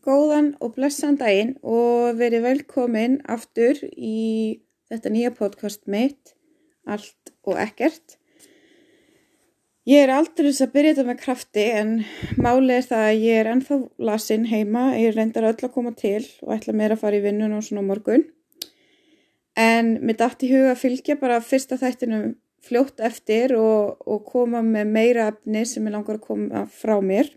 Góðan og blessan daginn og verið velkomin aftur í þetta nýja podcast mitt, Allt og Ekkert. Ég er aldrei þess að byrja þetta með krafti en málið er það að ég er ennþá lasin heima, ég reyndar öll að koma til og ætla mér að fara í vinnun og svona morgun. En dætt í huga fylgja bara fyrsta þættinum fljótt eftir og, og koma með meira efni sem ég langar að koma frá mér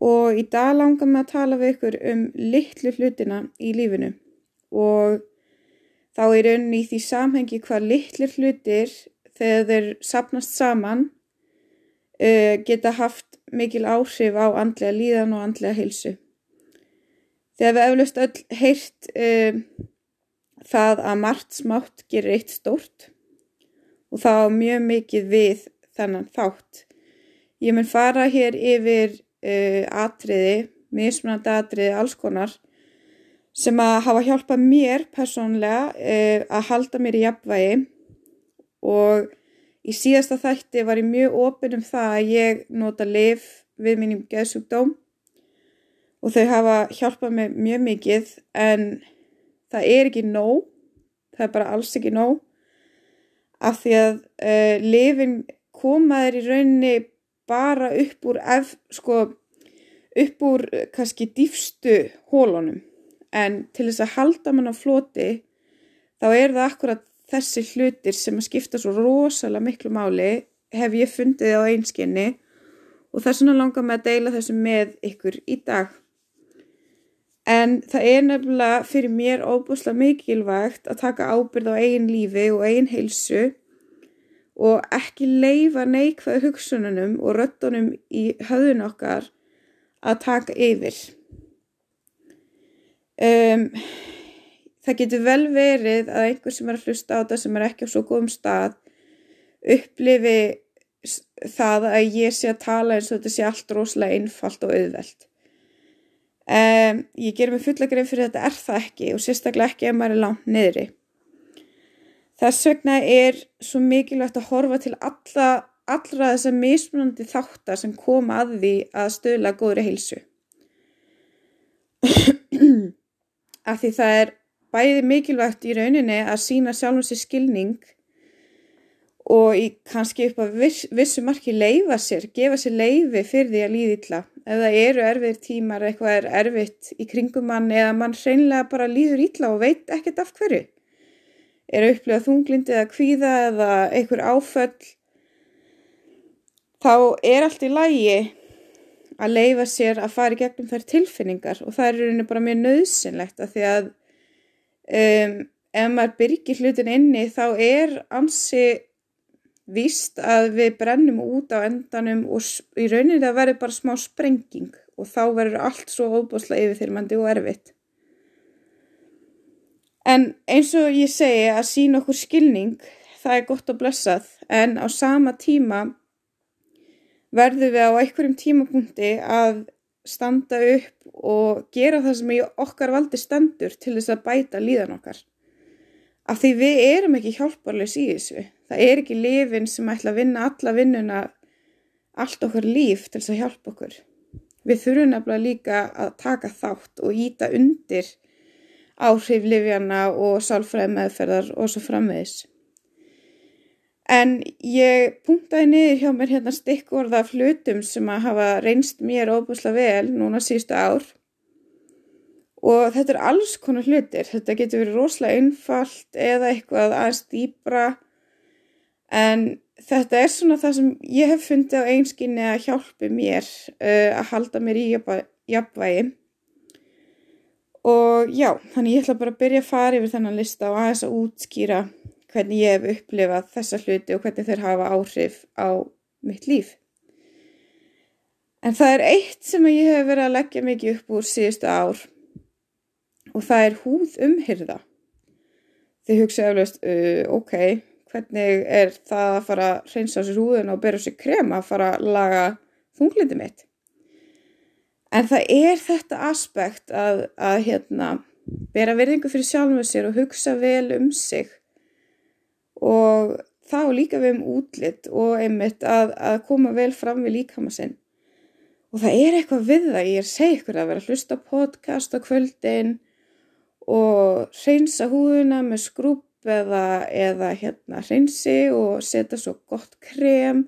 og í dag langar mig að tala við ykkur um litlu hlutina í lífinu og þá er rauninni í því samhengi hvað litlu hlutir þegar þeir sapnast saman uh, geta haft mikil áhrif á andlega líðan og andlega heilsu. Þegar við eflaust öll heyrt uh, það að margt smátt gerir eitt stórt og þá mjög mikið við þennan þátt. Ég mun fara hér yfir uh, atriði, mismunandi atriði, alls konar sem að hafa hjálpað mér persónlega uh, að halda mér í jafnvægi. Og í síðasta þætti var ég mjög opinn um það að ég nota lif við mínum geðsugdóm og þau hafa hjálpað mér mjög mikið en það er ekki nóg, það er bara alls ekki nóg af því að uh, lifin komaður í rauninni bara upp úr, ef, sko, upp úr eh, kannski dýfstu hólunum en til þess að halda mann á floti þá er það akkurat þessi hlutir sem að skipta svo rosalega miklu máli hef ég fundið á einskinni og það er svona langar með að deila þessu með ykkur í dag. En það er nefnilega fyrir mér óbúslega mikilvægt að taka ábyrð á eigin lífi og eigin heilsu og ekki leifa neikvæðu hugsununum og röttunum í höðun okkar að taka yfir. Um, það getur vel verið að einhver sem er að hlusta á þetta sem er ekki á svo góðum stað upplifi það að ég sé að tala eins og þetta sé allt rosalega einfalt og auðvelt. Um, ég ger mig fulla greið fyrir að þetta er það ekki og sérstaklega ekki ef maður er langt niðri. Þess vegna er svo mikilvægt að horfa til alla, allra þessar mismunandi þáttar sem koma að því að stöðla góðri heilsu. Af því það er bæði mikilvægt í rauninni að sína sjálfum sér skilning og í kannski upp á viss, vissu marki leifa sér, gefa sér leifi fyrir því að líði illa. Ef það eru erfiðir tímar, eitthvað er erfitt í kringum mann eða mann hreinlega bara líður illa og veit ekkert af hverju er að upplifa þunglindi eða kvíða eða einhver áföll þá er allt í lægi að leifa sér að fara í gegnum þær tilfinningar og það er rauninni bara mjög nöðsynlegt að því að um, ef maður byrgir hlutin inni þá er ansi víst að við brennum út á endanum og í rauninni það verður bara smá sprenging og þá verður allt svo óbúslega yfirþyrmandi og erfitt. En eins og ég segi að sína okkur skilning, það er gott og blessað, en á sama tíma verðum við á einhverjum tímapunkti að standa upp og gera það sem í okkar valdi stendur til þess að bæta líðan okkar. Af því við erum ekki hjálparlegs í þessu. Það er ekki lifin sem ætla að vinna alla vinnuna allt okkar líf til þess að hjálpa okkur. Við þurfum nefnilega líka að taka þátt og íta undir áhrif livjana og sálfræði meðferðar og svo framvegis. En ég punktaði niður hjá mér hérna stikkorða flutum sem að hafa reynst mér óbúslega vel núna sístu ár og þetta er alls konar hlutir. Þetta getur verið rosalega einfalt eða eitthvað aðeins dýbra en þetta er svona það sem ég hef fundið á einskinni að hjálpi mér uh, að halda mér í jafnvægi og já, þannig ég ætla bara að byrja að fara yfir þennan lista og aðeins að útskýra hvernig ég hef upplifað þessa hluti og hvernig þeir hafa áhrif á mitt líf. En það er eitt sem ég hef verið að leggja mikið upp úr síðustu ár og það er húð umhyrða. Þið hugsa eflaust, uh, ok, hvernig er það að fara að reynsa á sér húðun og bera sér krema að fara að laga þunglindi mitt? En það er þetta aspekt að, að hérna, bera verðingu fyrir sjálfum sér og hugsa vel um sig og þá líka við um útlitt og einmitt að, að koma vel fram við líkama sinn. og það er eitthvað við það, ég er ykkur að vera að hlusta podcast á kvöldin og reynsa húðuna með skrúp eða, eða hérna reynsi og setja svo gott krem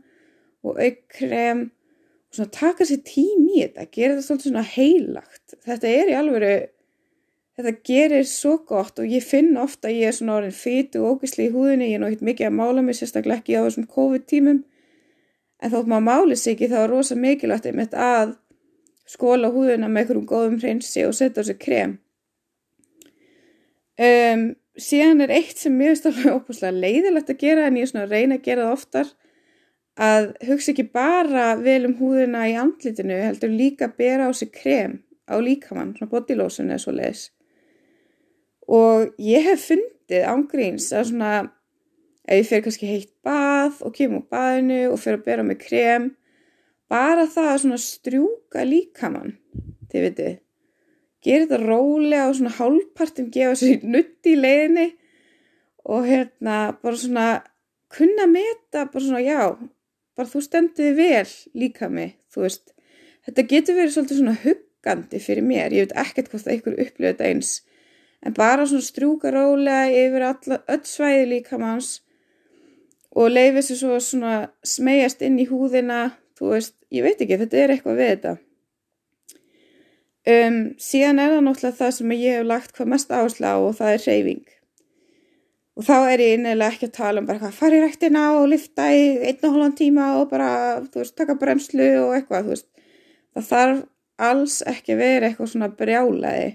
og aukkrem svona taka sér tím í þetta, gera þetta svolítið svona heilagt. Þetta er í alvöru, þetta gerir svo gott og ég finn ofta að ég er svona orðin fytu og ógisli í húðinni, ég er náttúrulega mikið að mála mig sérstaklega ekki á þessum COVID-tímum en þótt maður máli sig ekki þá er rosa mikilvægt einmitt að skóla húðuna með einhverjum góðum hreinsi og setja sig krem. Um, síðan er eitt sem mér finnst alveg óbúslega leiðilegt að gera en ég er svona að reyna að gera það oftar að hugsa ekki bara vel um húðina í andlitinu heldur líka að bera á sig krem á líkamann, svona bodylotion eða svo leiðis. Og ég hef fundið ángríns að svona ef ég fer kannski heitt bað og kemur úr baðinu og fer að bera með krem bara það að svona strjúka líkamann þið veitu gera þetta rólega og svona hálfpartin gefa sér nutti í leiðinni og hérna bara svona kunna meta bara svona já bara þú stendiði vel líka mig þú veist þetta getur verið svolítið svona huggandi fyrir mér ég veit ekkert hvort það ykkur upplöðu þetta eins en bara svona strjúka rólega yfir öll svæði líkamanns og leifir sér svo svona smegjast inn í húðina, þú veist, ég veit ekki, þetta er eitthvað við þetta. Um, síðan er það náttúrulega það sem ég hef lagt hvað mest áherslu á og það er reyfing. Og þá er ég innilega ekki að tala um bara hvað fari rættina og lifta í einn og hálfan tíma og bara, þú veist, taka bremslu og eitthvað, þú veist. Það þarf alls ekki verið eitthvað svona brjálaði.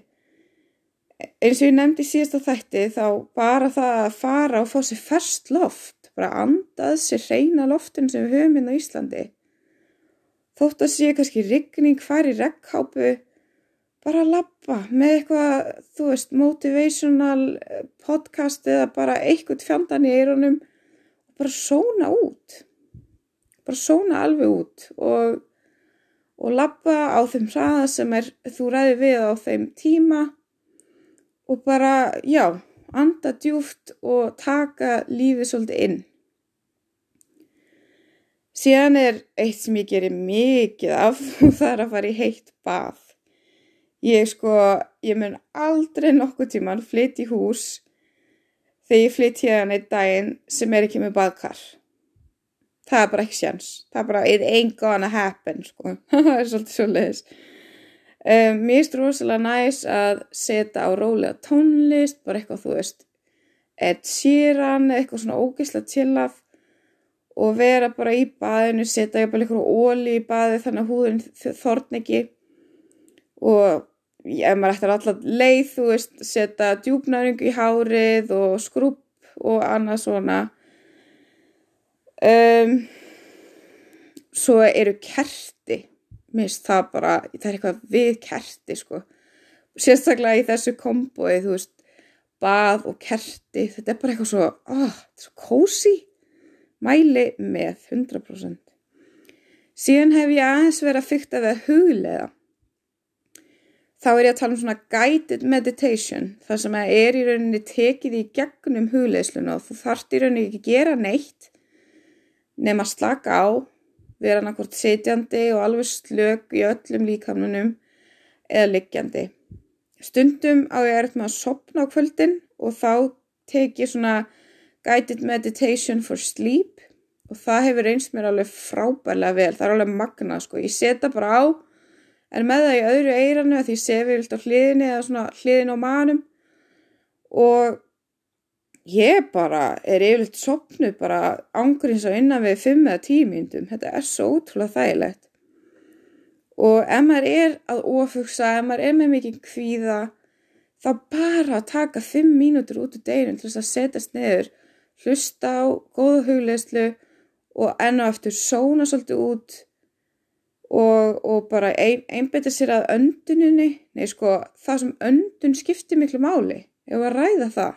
Eins og ég nefndi síðast á þætti þá bara það að fara og fá sér færst loft bara andað sér reyna loftin sem við höfum inn hérna á Íslandi. Þótt að sé kannski rigning fari regnkápu, bara að lappa með eitthvað, þú veist, motivational eh, podcast eða bara eitthvað fjandan í eironum og bara sóna út. Bara sóna alveg út og, og lappa á þeim hraða sem er, þú ræði við á þeim tíma og bara, já, anda djúft og taka lífið svolítið inn. Síðan er eitt sem ég gerir mikið af og það er að fara í heitt bað. Ég sko, ég mun aldrei nokkuð tíman flytt í hús þegar ég flytt hérna einn daginn sem er ekki með baðkar. Það er bara ekki sjans. Það er bara, it ain't gonna happen, sko. það er svolítið svo leiðis. Um, mér finnst rosalega næst að setja á rólega tónlist, bara eitthvað þú veist, Ed Sheeran, eitthvað svona ógeðslega chillaf og vera bara í baðinu, setja ég bara eitthvað óli í baði þannig að húðin þorn ekki og ef maður ættir alltaf leið, þú veist, setja djúbnæringu í hárið og skrúp og annað svona. Um, svo eru kerti. Minnst það bara, það er eitthvað við kerti sko, sérstaklega í þessu komboi, þú veist bað og kerti, þetta er bara eitthvað svo oh, svo kósi mæli með 100% síðan hef ég aðeins verið að fykta við að huglega þá er ég að tala um svona guided meditation þar sem að er í rauninni tekið í gegnum hugleðsluna og þú þart í rauninni ekki gera neitt nema slaka á vera nákvæmt setjandi og alveg slög í öllum líkamnunum eða liggjandi. Stundum á ég er með að sopna á kvöldin og þá tek ég svona guided meditation for sleep og það hefur eins mér alveg frábærlega vel, það er alveg magna sko, ég seta bara á en með það í öðru eiranu því við vilt á hliðinni eða svona hliðin á manum og Ég bara er yfirleitt sopnuð bara ángurins á innan við 5 eða 10 myndum. Þetta er svo ótrúlega þægilegt. Og ef maður er að ofugsa, ef maður er með mikið kvíða, þá bara taka 5 mínútur út úr deginu til þess að setjast neður, hlusta á góða hugleðslu og enn og eftir sóna svolítið út og, og bara ein, einbeta sér að önduninni. Nei sko, það sem öndun skiptir miklu máli, ef að ræða það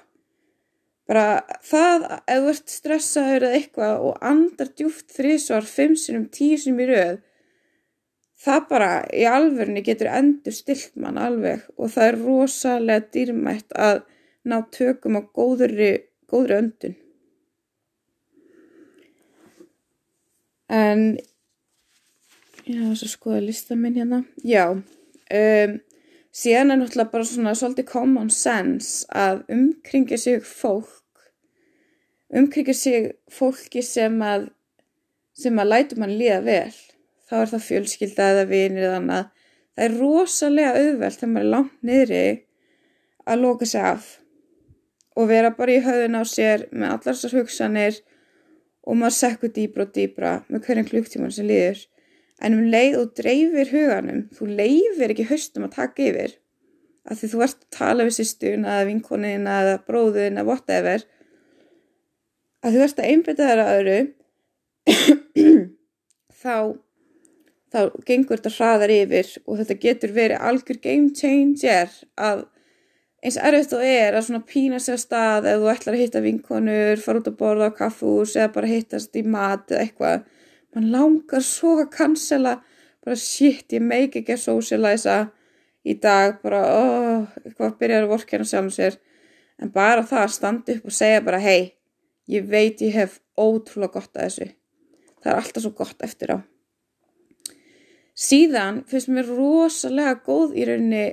bara það ef þú ert stressaður eða eitthvað og andar djúft þrísvar, fimm sinum, tíu sinum í rauð það bara í alverðinni getur endur stilt mann alveg og það er rosalega dýrmætt að ná tökum á góðri, góðri öndun en Já, þess að skoða lista minn hérna. Já, um, síðan er náttúrulega bara svona svolítið common sense að umkringja sig fólk, umkringja sig fólki sem að, sem að lætu mann líða vel. Þá er það fjölskylda eða vinir eða annað. Það er rosalega auðvelt þegar maður er langt niðri að loka sig af og vera bara í höfðun á sér með allar þessar hugsanir og maður sekkur dýbra og dýbra með hverjum klukktíman sem líður. En um leið og dreifir huganum, þú leifir ekki höstum að taka yfir. Af því þú ert að tala við sýstun eða vinkonin eða bróðin eða whatever. Að þú ert að einbita þér að öðru, þá, þá gengur þetta hraðar yfir og þetta getur verið algjör game changer að eins erfitt og er að svona pína sér að stað ef þú ætlar að hitta vinkonur, fara út að borða á kaffús eða bara hittast í mat eða eitthvað. Man langar svo að cancela, bara shit, ég meik ekki að socialisa í dag, bara, oh, eitthvað byrjar að vorkjana sjálfum sér. En bara það að standa upp og segja bara, hei, ég veit ég hef ótrúlega gott að þessu. Það er alltaf svo gott eftir á. Síðan finnst mér rosalega góð í rauninni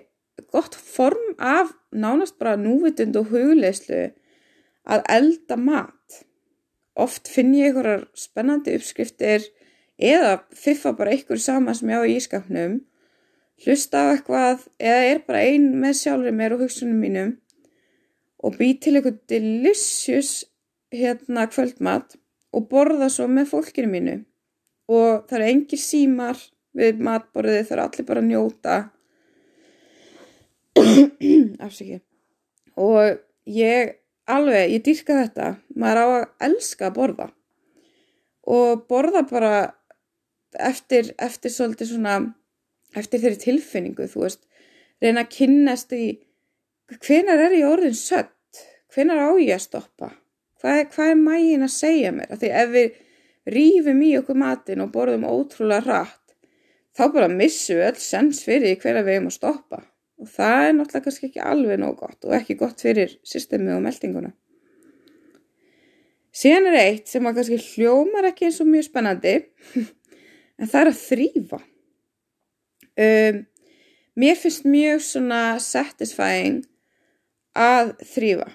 gott form af nánast bara núvitund og hugleislu að elda mat. Oft finn ég einhverjar spennandi uppskriftir eða fiffa bara einhverju sama sem ég á í ískapnum, hlusta á eitthvað eða er bara ein með sjálfur mér og hugsunum mínum og bý til eitthvað delicious hérna kvöldmat og borða svo með fólkinu mínu. Og það eru engir símar við matborðið, það eru allir bara að njóta afsaki og ég alveg, ég dýrka þetta. Maður á að elska að borða. Og borða bara eftir, eftir svolítið svona eftir þeirri tilfinningu þú veist, reyna að kynnast í hvenar er ég orðin sött? Hvenar á ég að stoppa? Hvað er, hvað er mægin að segja mér? Af því ef við rýfum í okkur matin og borðum ótrúlega rætt þá bara missum við öll sens fyrir hverja við erum að stoppa og það er náttúrulega kannski ekki alveg nóg gott og ekki gott fyrir systemi og meldinguna. Síðan er eitt sem að kannski hljómar ekki eins og mjög spennandi en það er að þrýfa. Um, mér finnst mjög svona satisfying að þrýfa.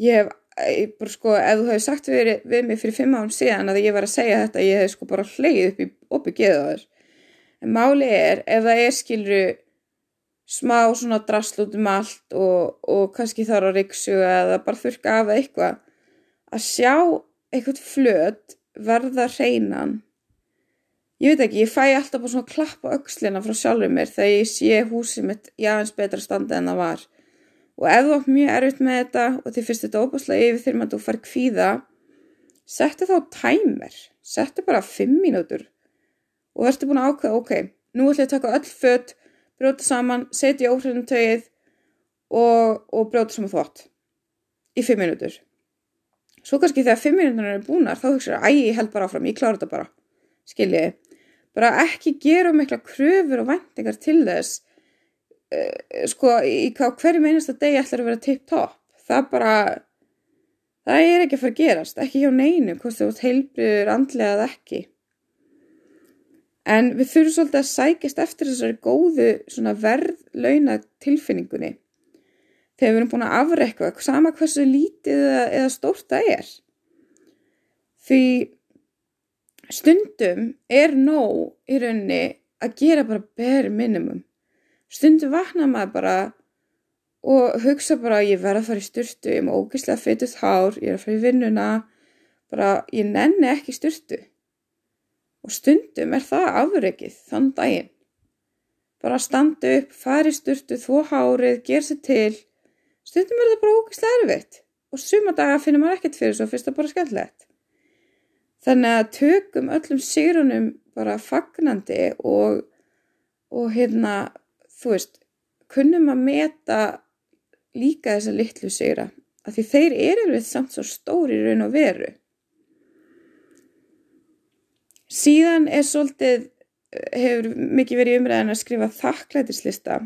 Ég hef, ég bara sko, ef þú hefði sagt við, við mig fyrir fimm án síðan að ég var að segja þetta, ég hef sko bara hleyið upp í opið geðaður. En máli er, ef það er skilru smá svona drasl út um allt og, og kannski þarf að riksu eða bara þurka af eitthvað. Að sjá eitthvað flöt verða hreinan. Ég veit ekki, ég fæ alltaf bara svona klapp á aukslina frá sjálfur mér þegar ég sé húsið mitt aðeins betra standa en það var. Og ef þú átt mjög erfitt með þetta og þið finnst þetta óbúslega yfir þegar maður þú fær kvíða settu þá tæmer settu bara 5 mínútur. Og verður búin að ákveða, ok, nú ætlum ég að taka öll fött brjóta saman, setja í óhrifnum tögið og, og brjóta saman þvott í fimm minútur. Svo kannski þegar fimm minútur eru búinar þá hugsaður að ég held bara áfram, ég klára þetta bara, skiljiði. Bara ekki gera mikla kröfur og vendingar til þess, uh, sko, í hverju meinast að degi ætlar að vera tipp-topp. Það bara, það er ekki að fara að gerast, ekki hjá neinu, hvort þú heilbriður andlega eða ekki. En við þurfum svolítið að sækist eftir þessari góðu verðlauna tilfinningunni þegar við erum búin að afrekka sama hversu lítið eða, eða stórt það er. Því stundum er nóg í rauninni að gera bara bare minimum. Stundum vakna maður bara og hugsa bara ég verða að fara í styrtu, ég með ógeðslega fytuð hár, ég er að fara í vinnuna, bara ég nenni ekki styrtu og stundum er það afreikið þann daginn. Bara standa upp, fari sturtu, þvó hárið, ger sér til. Stundum er það bara ógislega erfitt og suma daga finnir maður ekkert fyrir svo fyrst að bara skemmtilegt. Þannig að tökum öllum sírunum bara fagnandi og, og hérna, þú veist, kunnum að meta líka þessa litlu síra. Því þeir eru við samt svo stóri raun og veru. Síðan er svolítið, hefur mikið verið umræðin að skrifa þakklætislista.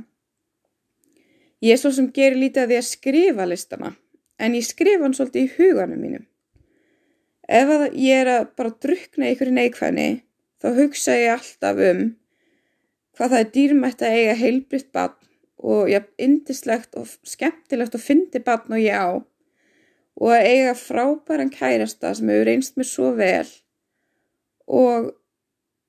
Ég er svo sem gerir lítið að því að skrifa listana, en ég skrifa hann svolítið í huganum mínum. Ef ég er að bara drukna ykkur í neikvæðni, þá hugsa ég alltaf um hvað það er dýrmætt að eiga heilbritt barn og ja, indislegt og skemmtilegt og fyndi barn og ég á og að eiga frábæran kærasta sem hefur reynst mér svo vel og,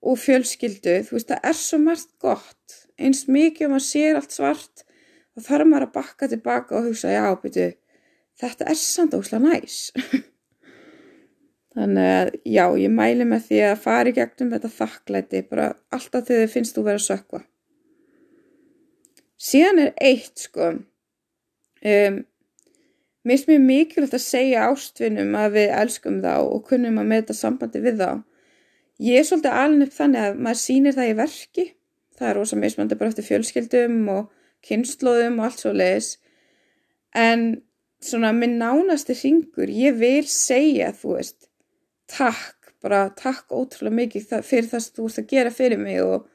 og fjölskyldu, þú veist það er svo margt gott, eins mikið og maður sér allt svart þá þarf maður að bakka tilbaka og hugsa já, byrju, þetta er samt ósla næs. Þannig að já, ég mæli með því að fara í gegnum þetta þakklæti bara alltaf þegar þið finnst þú verið að sökva síðan er eitt sko. Um Mér finnst mjög mikilvægt að segja ástvinnum að við elskum þá og kunnum að meta sambandi við þá. Ég er svolítið alveg upp þannig að maður sýnir það í verki. Það er rosa mismandi bara eftir fjölskyldum og kynnslóðum og allt svo leiðis. En svona minn nánasti ringur, ég vil segja, þú veist, takk, bara takk ótrúlega mikið fyrir það sem þú ert að gera fyrir mig og,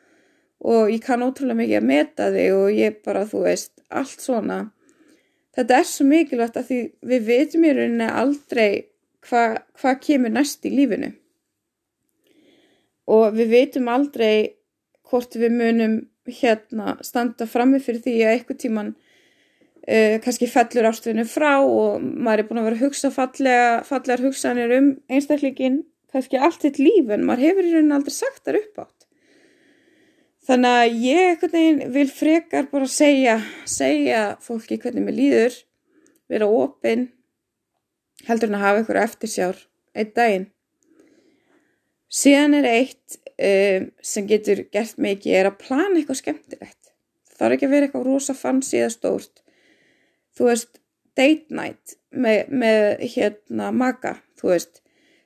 og ég kann ótrúlega mikið að meta þig og ég bara, þú veist, allt svona þetta er svo mikilvægt að því við veitum í rauninni aldrei hvað hva kemur næst í lífinu og við veitum aldrei hvort við munum hérna standa frammi fyrir því að eitthvað tíman uh, kannski fellur ástfinu frá og maður er búin að vera að hugsa fallega, fallegar hugsanir um einstaklingin kannski allt eitt líf en maður hefur í rauninni aldrei sagt þar upp átt Þannig að ég eitthvað neginn vil frekar bara segja, segja fólki hvernig mér líður, vera ofinn, heldur en að hafa ykkur eftirsjár einn daginn. Síðan er eitt um, sem getur gert mikið er að plana eitthvað skemmtilegt. Það þarf ekki að vera eitthvað rosa fancy eða stórt. Þú veist, date night með, með hérna maga, þú veist.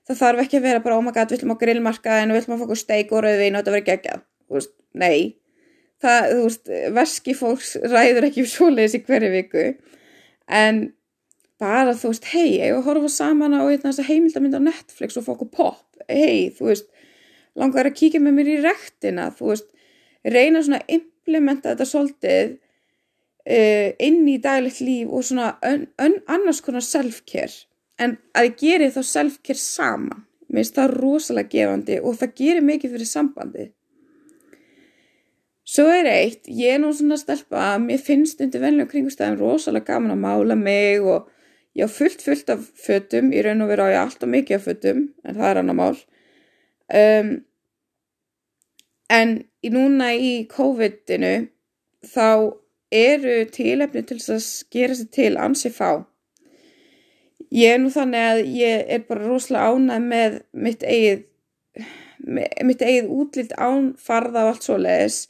Það þarf ekki að vera bara, oh my god, við ætlum að grillmarka en við ætlum að fá okkur steik og rauðvin og þetta verður geggjað. Þú veist, nei, það, þú veist, veski fólks ræður ekki svoleiðis í hverju viku, en bara, þú veist, hei, ég horfa saman á þess að heimildamind á Netflix og fá okkur pop, hei, þú veist, langar að kíkja með mér í rektina, þú veist, reyna svona að implementa þetta svolítið uh, inn í daglegt líf og svona ön, ön, annars konar self-care, en að ég geri þá self-care saman, mér finnst það rosalega gefandi og það gerir mikið fyrir sambandið. Svo er eitt, ég er nú svona stelpa að mér finnst undir venlega kringustæðum rosalega gaman að mála mig og ég á fullt fullt af fötum, ég raun og vera á ég alltaf mikið af fötum, en það er annar mál. Um, en í núna í COVID-inu þá eru tilefni til þess að gera sér til ansi fá. Ég er nú þannig að ég er bara rosalega ánæg með mitt eigið, mitt eigið útlýtt ánfarða og allt svo leiðis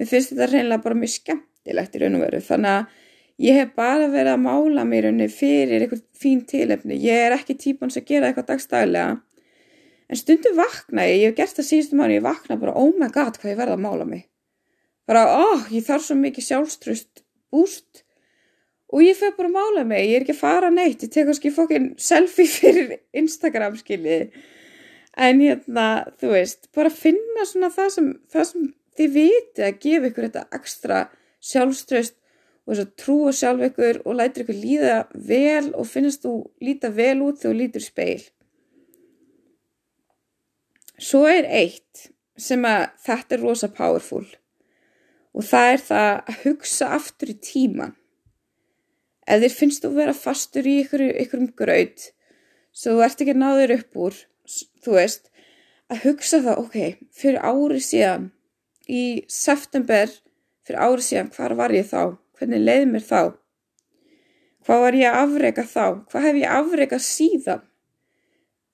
mér finnst þetta reynilega bara mjög skemmtilegt í raun og veru þannig að ég hef bara verið að mála mér unni fyrir eitthvað fín tilefni. Ég er ekki típun sem gera eitthvað dagstæðilega en stundum vakna ég, ég hef gert það síðustum ári, ég vakna bara oh my god hvað ég verða að mála mig. Bara oh ég þarf svo mikið sjálfströst búst og ég fyrir bara að mála mig, ég er ekki að fara neitt ég tek kannski fokkin selfie fyrir Instagram skiljið en hérna þú veist bara finna svona það sem, það sem þið vitið að gefa ykkur þetta ekstra sjálfströst og þess að trúa sjálf ykkur og lætir ykkur líða vel og finnast þú líta vel út þegar þú lítur speil. Svo er eitt sem að þetta er rosa powerful og það er það að hugsa aftur í tíman. Ef þér finnst þú vera fastur í ykkur, ykkur um gröð svo þú ert ekki náður upp úr, þú veist, að hugsa það, ok, fyrir ári síðan í september fyrir árið síðan, hvar var ég þá? Hvernig leiði mér þá? Hvað var ég að afreika þá? Hvað hef ég afreikað síðan?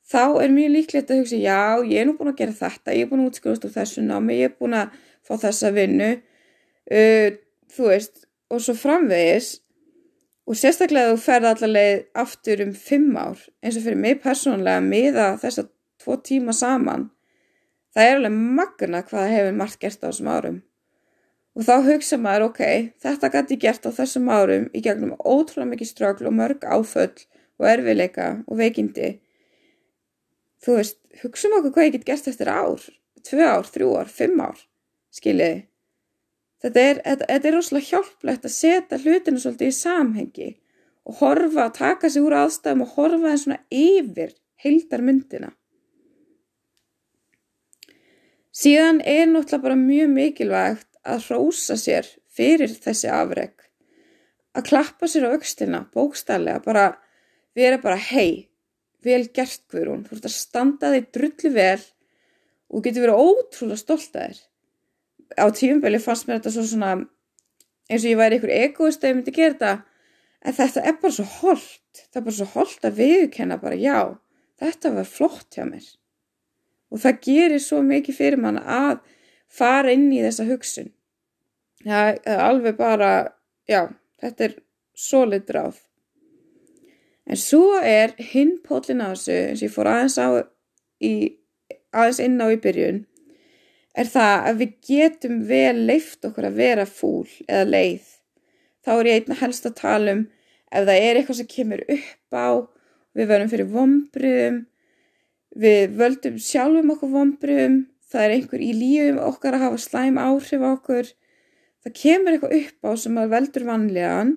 Þá er mjög líklegt að hugsa, já, ég er nú búin að gera þetta, ég er búin að útskrifast úr þessu námi, ég er búin að fá þessa vinnu, uh, þú veist, og svo framvegis, og sérstaklega þú ferði allaveg aftur um fimm ár, eins og fyrir mig persónlega miða þessa tvo tíma saman, Það er alveg magna hvað hefur margt gert á þessum árum. Og þá hugsa maður, ok, þetta gæti gert á þessum árum í gegnum ótrúlega mikið strögl og mörg áföll og erfileika og veikindi. Þú veist, hugsa okkur hvað ég get gert eftir ár, tvö ár, þrjú ár, fimm ár, skiljiði. Þetta er, þetta, þetta er rosalega hjálplegt að setja hlutinu svolítið í samhengi og horfa, taka sig úr aðstæðum og horfa þeim svona yfir heildar myndina. Síðan er náttúrulega bara mjög mikilvægt að hrósa sér fyrir þessi afreg. Að klappa sér á aukstina, bókstælega, bara vera bara hei, vel gert hverjum. Þú ert að standa þig drullu vel og getur verið ótrúlega stolt að þér. Á tíumbeli fannst mér þetta svo svona eins og ég væri ykkur egoist að ég myndi gera þetta en þetta er bara svo holdt. Það er bara svo holdt að viðkenna bara já, þetta var flott hjá mér. Og það gerir svo mikið fyrir mann að fara inn í þessa hugsun. Það er alveg bara, já, þetta er solid ráð. En svo er hinn pótlinn á þessu, eins og ég fór aðeins, á í, aðeins inn á í byrjun, er það að við getum vel leift okkur að vera fúl eða leið. Þá er ég einna helst að tala um ef það er eitthvað sem kemur upp á, við verðum fyrir vombriðum, við völdum sjálfum okkur vombriðum, það er einhver í lífum okkar að hafa slæm áhrif okkur, það kemur eitthvað upp á sem að veldur vanlegan,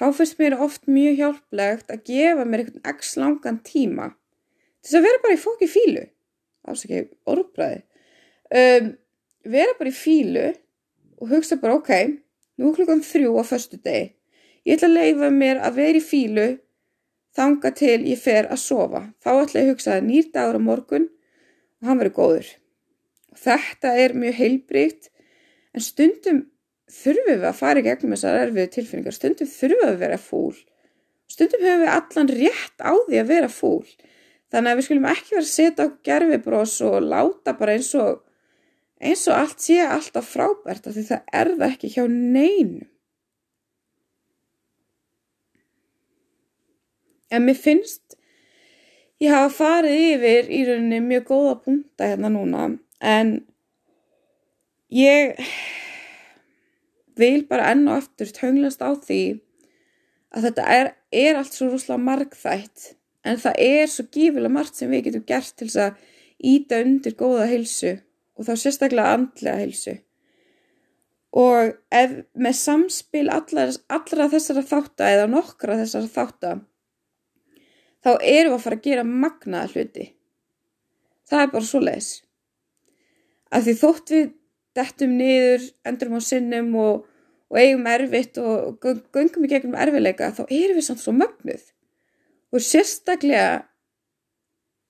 þá finnst mér oft mjög hjálplegt að gefa mér einhvern x langan tíma. Til þess að vera bara í fóki fílu, ásaki orðbræði, um, vera bara í fílu og hugsa bara ok, nú klukkan þrjú á förstu degi, ég ætla að leifa mér að vera í fílu þanga til ég fer að sofa. Þá ætla ég að hugsa að nýr dagur á morgun og hann verður góður. Þetta er mjög heilbríkt en stundum þurfum við að fara í gegnum þessar erfiðu tilfinningar, stundum þurfum við að vera fúl, stundum höfum við allan rétt á því að vera fúl. Þannig að við skulum ekki vera að setja á gerfibros og láta bara eins og, eins og allt sé alltaf frábært af því það er það ekki hjá neinu. En mér finnst ég hafa farið yfir í rauninni mjög góða punta hérna núna en ég vil bara enn og aftur tönglast á því að þetta er, er allt svo rúslega margþætt en það er svo gífilega margt sem við getum gert til þess að íta undir góða heilsu og þá sérstaklega andlega heilsu. Og ef með samspil allra, allra þessara þátta eða nokkra þessara þátta þá erum við að fara að gera magnaða hluti. Það er bara svo leiðis. Af því þótt við dettum niður, endurum á sinnum og, og eigum erfitt og göngum í gegnum erfileika, þá erum við samt svo mögnuð. Og sérstaklega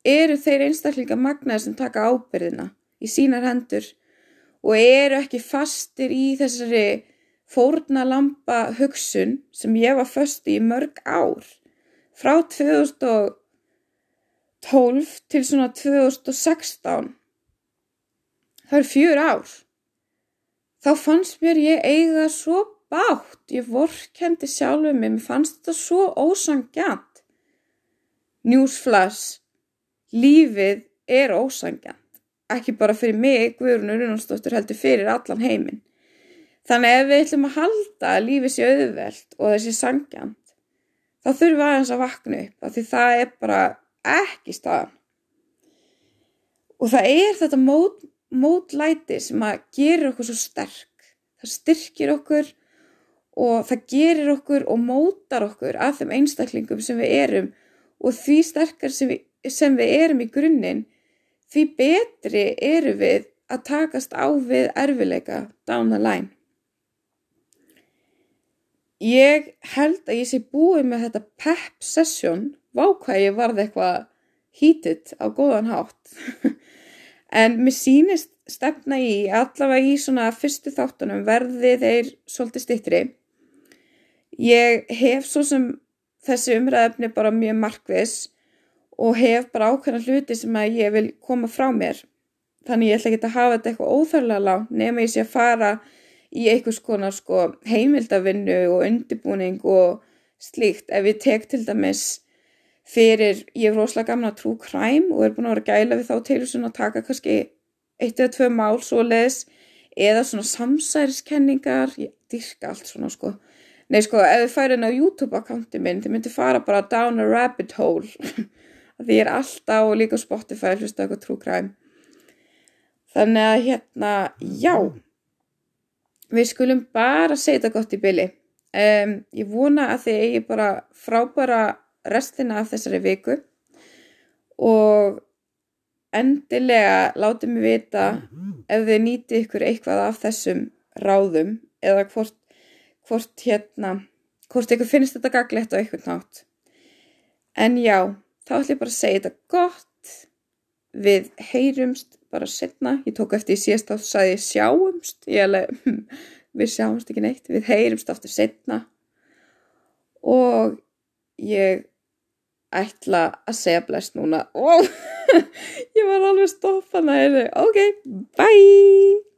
eru þeir einstaklinga magnaðir sem taka ábyrðina í sínar hendur og eru ekki fastir í þessari fórna lampa hugsun sem ég var föst í mörg ár. Frá 2012 til svona 2016 það er fjör ár þá fannst mér ég eiga svo bátt ég vorkendi sjálfuð mig mér fannst þetta svo ósangjant newsflash. Lífið er ósangjant ekki bara fyrir mig Guðrún Urunarsdóttur heldur fyrir allan heiminn. Þannig ef við ætlum að halda að lífið sé auðvelt og þessi sangjant þá þurfum við aðeins að vakna upp af því það er bara ekki staðan. Og það er þetta mót, mótlæti sem að gerir okkur svo sterk. Það styrkir okkur og það gerir okkur og mótar okkur að þeim einstaklingum sem við erum. Og því sterkar sem við, sem við erum í grunninn því betri eru við að takast á við erfileika down the line. Ég held að ég sé búið með þetta pep session, vákvað ég varði eitthvað hítið á góðan hátt. en mér sínist stefna í, allavega í svona fyrstu þáttunum verði þeir svolítið stittri. Ég hef svo sem þessi umræðefni bara mjög markvis og hef bara ákveðna hluti sem að ég vil koma frá mér. Þannig ég ætla ekki að hafa þetta eitthvað óþörlega lág nema ég sé að fara í einhvers konar sko, heimildavinnu og undirbúning og slíkt ef ég tek til dæmis fyrir, ég er rosalega gamna trú kræm og er búin að vera gæla við þá til þess að taka kannski eitt eða tvö mál svo les eða svona samsæriskenningar. Ég dyrka allt svona sko. Nei sko ef þið færið inn á YouTube akkánti minn þið myndi fara bara down a rabbit hole. Því ég er alltaf og líka Spotify hlusta eitthvað trú kræm þannig að hérna já. Við skulum bara þetta gott í byli um, ég vona að þið eigi bara frábæra restina af þessari viku og endilega látið mér vita ef þið nýti ykkur eitthvað af þessum ráðum eða hvort, hvort hérna, hvort ykkur finnst þetta gaglegt á einhvern nátt. En já, þá ætlum ég bara að segja þetta gott. Við heyrumst bara setna. Ég tók eftir í síðast átt, sagði ég sjáumst. Alveg, við sjáumst ekki neitt. Við heyrumst aftur setna. Og ég ætla að segja bless núna. Ó, ég var alveg stoppað næri. Ok, bye!